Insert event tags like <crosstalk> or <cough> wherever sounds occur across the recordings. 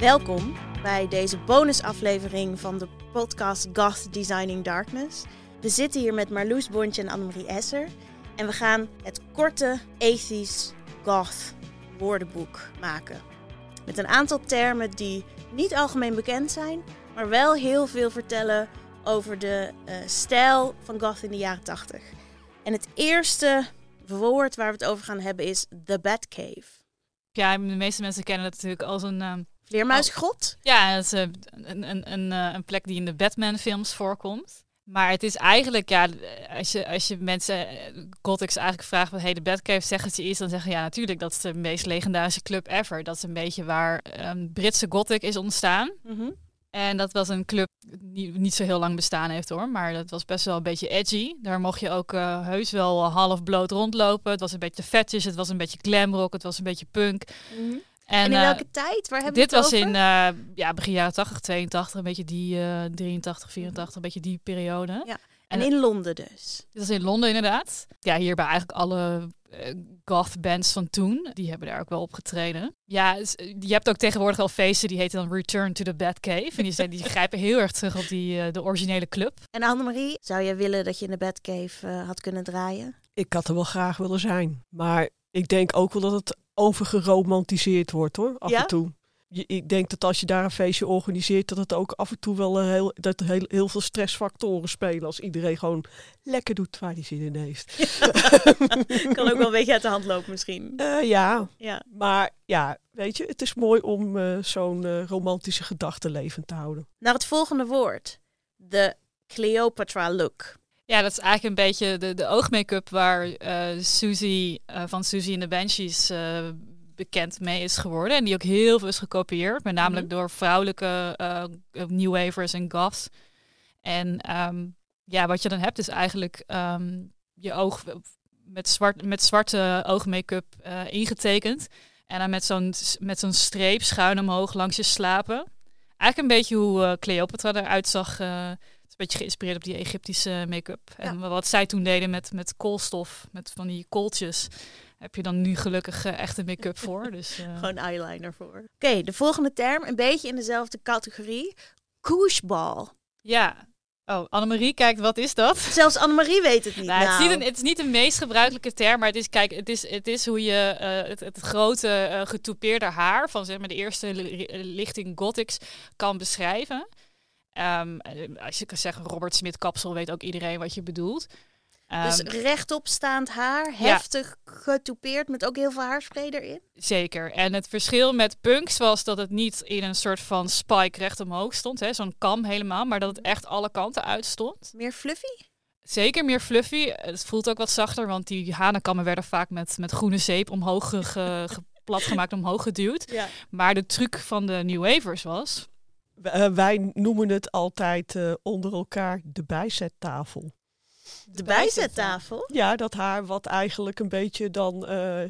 Welkom bij deze bonusaflevering van de podcast Goth Designing Darkness. We zitten hier met Marloes Bontje en Annemarie Esser. En we gaan het korte ethisch goth woordenboek maken. Met een aantal termen die niet algemeen bekend zijn, maar wel heel veel vertellen over de eh, stijl van goth in de jaren 80. En het eerste woord waar we het over gaan hebben is The Batcave. Ja, de meeste mensen kennen dat natuurlijk als een... ehm, Vleermuisgrot? ja, dat is eh, een, een, een, eh, een plek die in de Batman-films voorkomt. Maar het is eigenlijk, ja, als je, als je mensen, eh, gothics eigenlijk vraagt wat hey, de Batcave zeggen ze iets, dan zeggen ja, natuurlijk, dat is de meest legendarische club ever. Dat is een beetje waar een Britse gothic is ontstaan. Mhm. En dat was een club die niet zo heel lang bestaan heeft hoor. Maar dat was best wel een beetje edgy. Daar mocht je ook heus wel half bloot rondlopen. Het was een beetje fetish, het was een beetje glamrock, het was een beetje punk. Mhm. En, En, in eh, welke tijd? Waar hebben dit we het was over? in eh, ja, begin jaren 80, 82, een beetje die eh 83, 84, een beetje die periode. Ja. en- En in Londen dus. Dit was in Londen inderdaad. Ja, hier bij eigenlijk alle eh, goth bands van toen. Die hebben daar ook wel opgetreden. Ja, s- je hebt ook tegenwoordig al feesten die heten dan Return to the Batcave. En die, zijn, die <laughs> grijpen heel erg terug op die, eh, de originele club. En Annemarie, zou jij willen dat je in de Batcave eh, had kunnen draaien? Ik had er wel graag willen zijn. Maar ik denk ook wel dat het overgeromantiseerd wordt hoor, af Ja? en toe. Je, ik denk dat als je daar een feestje organiseert, dat het ook af en toe wel een heel, dat heel, heel veel stressfactoren spelen. Als iedereen gewoon lekker doet waar hij zin in heeft. <laughs> kan ook wel een beetje uit de hand lopen misschien. Eh, ja, Ja. maar ja, weet je, het is mooi om eh, zo'n eh, romantische gedachte levend te houden. Naar het volgende woord. De Cleopatra look. Ja, dat is eigenlijk een beetje de, de oogmake-up waar eh Susie eh, van Susie in de Banshees eh, bekend mee is geworden. En die ook heel veel is gekopieerd. Met namelijk Mhm. door vrouwelijke New Wavers en goths. En ehm, ja, wat je dan hebt is eigenlijk ehm, je oog met, zwart, met zwarte oogmake-up ingetekend. En dan met zo'n met zo'n streep schuin omhoog langs je slapen. Eigenlijk een beetje hoe Cleopatra eruit zag. Beetje geïnspireerd op die Egyptische make-up. En wat zij toen deden met, met koolstof, met van die kooltjes, heb je dan nu gelukkig eh, echte make-up <laughs> voor. Dus, eh, Gewoon eyeliner voor. Oké, de volgende term, een beetje in dezelfde categorie. Kooshball. ja. Oh, Annemarie kijkt, wat is dat? <laughs> Zelfs Annemarie weet het niet. Nou, het, is niet Nou. een, het is niet de meest gebruikelijke term, maar het is, kijk, het is, het is hoe je eh, het, het grote getoupeerde haar van zeg maar, de eerste li- lichting gothics kan beschrijven. Ehm, eh, als je kan zeggen Robert Smith kapsel, weet ook iedereen wat je bedoelt. Dus Ehm, rechtopstaand haar, heftig getoupeerd met ook heel veel haarspray erin. Zeker. En het verschil met punks was dat het niet in een soort van spike recht omhoog stond, hè, zo'n kam helemaal, maar dat het echt alle kanten uitstond. Meer fluffy? Zeker meer fluffy. Het voelt ook wat zachter, want die hanenkammen werden vaak met, met groene zeep omhoog ge, ge- ge- <laughs> plat gemaakt, omhoog geduwd. Ja. Maar de truc van de New Wavers was... Eh, wij noemen het altijd eh, onder elkaar de bijzettafel. De bijzettafel? Ja, dat haar wat eigenlijk een beetje dan eh,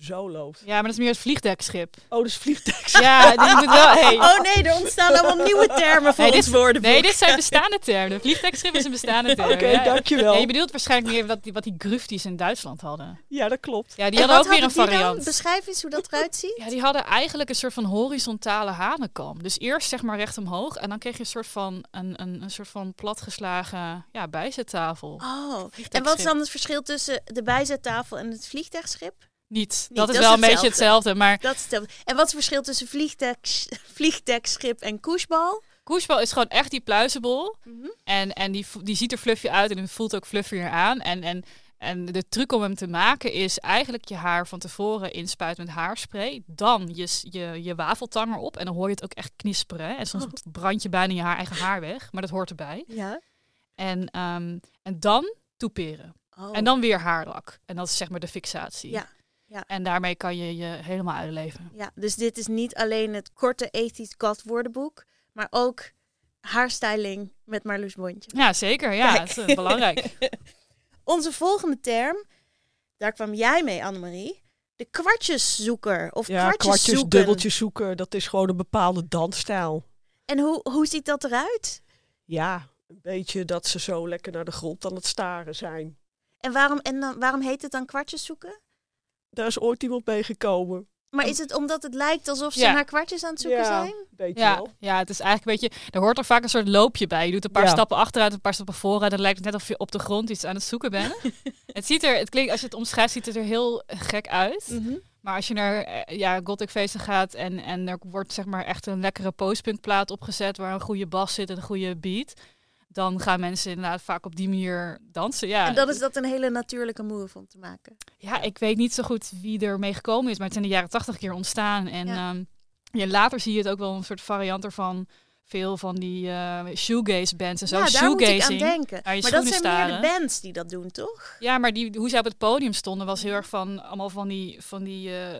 zo loopt. Ja, maar dat is meer het vliegdekschip. Oh, dus vliegtuig. Ja, die moet wel... Hey. Oh nee, er ontstaan allemaal nieuwe termen voor Nee, ons dit- woordenboek. Nee, dit zijn bestaande termen. De vliegdekschip is een bestaande <laughs> term. Oké, ja. dankjewel. Ja, je bedoelt waarschijnlijk meer wat die, wat die grufties in Duitsland hadden. Ja, dat klopt. Ja, die En hadden ook weer een dan? variant. Beschrijf eens hoe dat eruit ziet. Ja, die hadden eigenlijk een soort van horizontale hanenkam. Dus eerst zeg maar recht omhoog en dan kreeg je een soort van een, een, een soort van platgeslagen ja, bijzettafel. Oh, en wat is dan het verschil tussen de bijzettafel en het vliegtuigschip? Niet. Niet, Dat is dat is wel een beetje hetzelfde. Maar Dat is hetzelfde. En wat is het verschil tussen vliegdeks, vliegdekschip en koesbal? koesbal is gewoon echt die pluizenbol. En, en die, die ziet er fluffy uit en voelt ook fluffier aan. En, en, en de truc om hem te maken is eigenlijk je haar van tevoren inspuiten met haarspray. Dan je, je, je wafeltang erop. En dan hoor je het ook echt knisperen. hè. En soms brand je bijna je haar, eigen haar weg. Maar dat hoort erbij. Ja. En, ehm, en dan toeperen. Oh. En dan weer haarlak. En dat is zeg maar de fixatie. Ja, ja. En daarmee kan je je helemaal uitleven. Ja, dus dit is niet alleen het korte ethisch kat woordenboek, maar ook haarstyling met Marloes Bondje. Ja, zeker. Ja, Kijk. dat is eh, belangrijk. <laughs> Onze volgende term, daar kwam jij mee, Annemarie. De kwartjeszoeker of Ja, kwartjes, kwartjes, zoeken. dubbeltjes zoeken, dat is gewoon een bepaalde dansstijl. En hoe, hoe ziet dat eruit? Ja, een beetje dat ze zo lekker naar de grond aan het staren zijn. En waarom, en dan, waarom heet het dan kwartjes zoeken? Daar is ooit iemand mee gekomen. Maar is het omdat het lijkt alsof ze Ja. naar kwartjes aan het zoeken Ja. zijn? Ja, wel. ja, het is eigenlijk een beetje. Er hoort er vaak een soort loopje bij. Je doet een paar Ja. stappen achteruit, een paar stappen vooruit. Dan lijkt het net of je op de grond iets aan het zoeken bent. <laughs> het ziet er, het klinkt, als je het omschrijft, ziet het er heel gek uit. Mhm. Maar als je naar eh, ja, gothic feesten gaat en, en er wordt zeg maar echt een lekkere postpunkplaat opgezet waar een goede bas zit en een goede beat, dan gaan mensen inderdaad vaak op die manier dansen. Ja, En dan is dat een hele natuurlijke move om te maken. ja, ik weet niet zo goed wie er mee gekomen is, maar het is in de jaren tachtig keer ontstaan. En Ja. ja, later zie je het ook wel een soort variant ervan. Veel van die eh shoegaze bands en zo. ja, daar moet ik aan denken. Maar dat zijn meer de bands die dat doen, toch? Ja, maar die, hoe zij op het podium stonden was heel erg van allemaal van die, van die eh,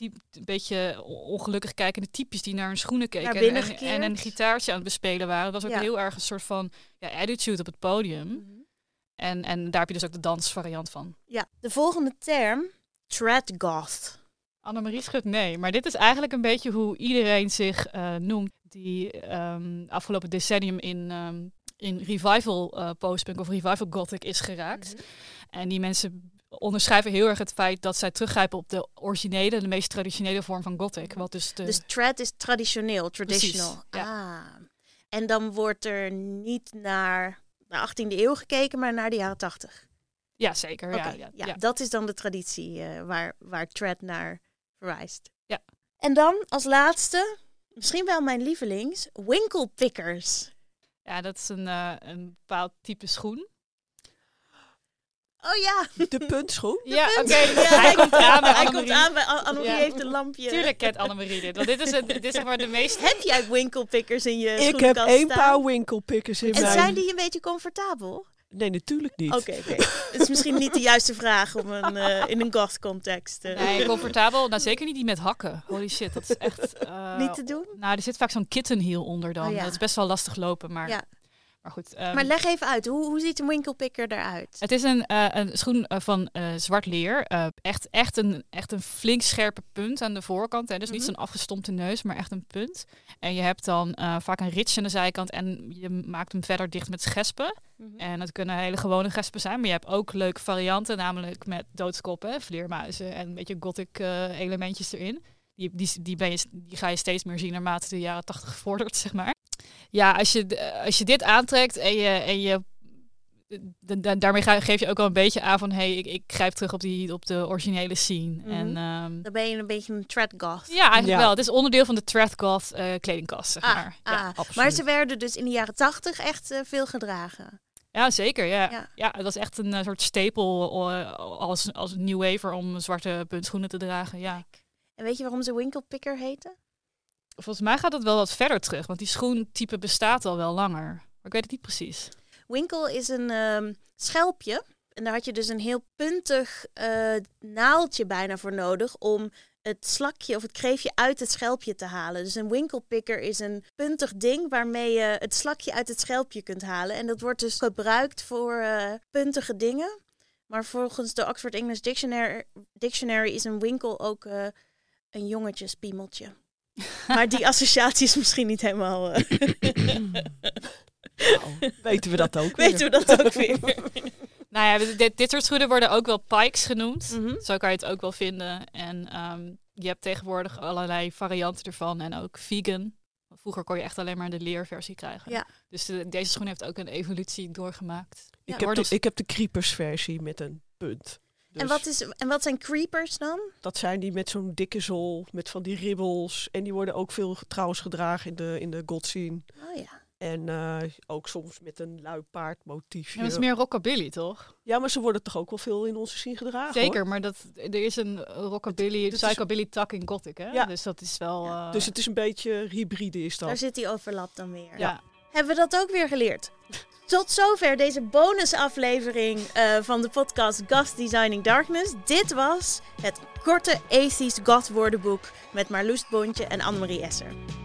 typ, een beetje ongelukkig kijkende types die naar hun schoenen keken. En- en, een gitaartje aan het bespelen waren. Dat was ook Ja. heel erg een soort van ja, attitude op het podium. Mhm. En, en daar heb je dus ook de dansvariant van. Ja. De volgende term, trad goth. Annemarie schudt nee, maar dit is eigenlijk een beetje hoe iedereen zich eh, noemt die ehm, afgelopen decennium in, ehm, in revival eh postpunk of revival gothic is geraakt. Mhm. En die mensen onderschrijven heel erg het feit dat zij teruggrijpen op de originele, de meest traditionele vorm van gothic. Wat dus de... Dus trad is traditioneel, traditional. Precies, Ah. En dan wordt er niet naar de 18e eeuw gekeken, maar naar de jaren 80. ja, zeker. Ja, ja, ja, ja. dat is dan de traditie eh, waar, waar trad naar verwijst. Ja. En dan als laatste, misschien wel mijn lievelings, winkelpickers. Ja, dat is een, eh, een bepaald type schoen. Oh ja, De puntschoen. <laughs> ja, oké. Ja, hij komt aan bij Hij Annemarie. komt aan bij Annemarie Ja. heeft een lampje. Tuurlijk kent Annemarie dit. Want dit is, een, dit is zeg maar de meest... Heb jij winkelpickers in je Ik heb één staan? paar winkelpickers in En mijn... zijn die een beetje comfortabel? Nee, natuurlijk niet. Oké, oké. Het is misschien niet de juiste vraag om een, eh, in een goth-context eh, Nee, comfortabel. Nou, zeker niet die met hakken. Holy shit, dat is echt... <laughs> eh, niet te doen. Nou, er zit vaak zo'n kittenhiel onder dan. Oh, ja. Dat is best wel lastig lopen, maar, Ja. Maar goed. ehm, Maar leg even uit, hoe, hoe ziet een winkelpicker eruit? het is een, eh, een schoen eh, van eh, zwart leer. Echt, echt, een, echt een flink scherpe punt aan de voorkant. Hè. Dus niet Mhm. zo'n afgestompte neus, maar echt een punt. En je hebt dan vaak een rits aan de zijkant en je maakt hem verder dicht met gespen. Mhm. En dat kunnen hele gewone gespen zijn, maar je hebt ook leuke varianten, namelijk met doodskoppen, vleermuizen en een beetje gothic elementjes erin. Die, die, die, ben je, die ga je steeds meer zien naarmate de jaren tachtig vordert, zeg maar. Ja, als je, als je dit aantrekt en je, en je daarmee ga, geef je ook al een beetje aan van, hey, ik, ik grijp terug op, die, op de originele scene. Mhm. En ehm, Dan ben je een beetje een trad goth. ja, eigenlijk Ja. wel. Het is onderdeel van de Threadgoth eh kledingkast, zeg Ah, maar. ah. Ja. Absoluut. Maar ze werden dus in de jaren tachtig echt eh, veel gedragen. Ja, zeker. Ja. Ja. Ja. dat is echt een eh, soort stapel als, als new waver om zwarte puntschoenen te dragen. Ja. En weet je waarom ze winkelpicker heten? Volgens mij gaat het wel wat verder terug, want die schoentype bestaat al wel langer. Maar ik weet het niet precies. Winkel is een ehm, schelpje. En daar had je dus een heel puntig eh, naaldje bijna voor nodig om het slakje of het kreefje uit het schelpje te halen. Dus een winkelpicker is een puntig ding waarmee je het slakje uit het schelpje kunt halen. En dat wordt dus gebruikt voor eh, puntige dingen. Maar volgens de Oxford English Dictionary, Dictionary is een winkel ook eh, een jongetjespiemeltje. Maar die associatie is misschien niet helemaal... eh, Nou, weten we dat ook weer. weten we dat ook weer. <laughs> Nou ja, dit, dit soort schoenen worden ook wel pikes genoemd. Mhm. Zo kan je het ook wel vinden. En ehm, je hebt tegenwoordig allerlei varianten ervan en ook vegan. Vroeger kon je echt alleen maar de leerversie krijgen. Ja. Dus de- deze schoen heeft ook een evolutie doorgemaakt. Ja. Ik, heb de, dus- ik heb de creepers versie met een punt. En, Dus wat is, en wat zijn creepers dan? Dat zijn die met zo'n dikke zool, met van die ribbels. En die worden ook veel trouwens gedragen in de, in de god scene. Oh ja. En eh, ook soms met een luipaardmotiefje. Ja, dat is meer rockabilly, toch? Ja, maar ze worden toch ook wel veel in onze scene gedragen Zeker, hoor. maar dat, er is een rockabilly, Het- het is- psychobilly tak in gothic, hè? Ja. Dus dat is wel... Ja. eh, Dus het is een beetje hybride is Daar dat. zit die overlap dan weer. ja. Hebben we dat ook weer geleerd? Tot zover deze bonusaflevering eh, van de podcast Goth Designing Darkness. Dit was het korte Atheist Goth woordenboek met Marloes Bontje en Annemarie Esser.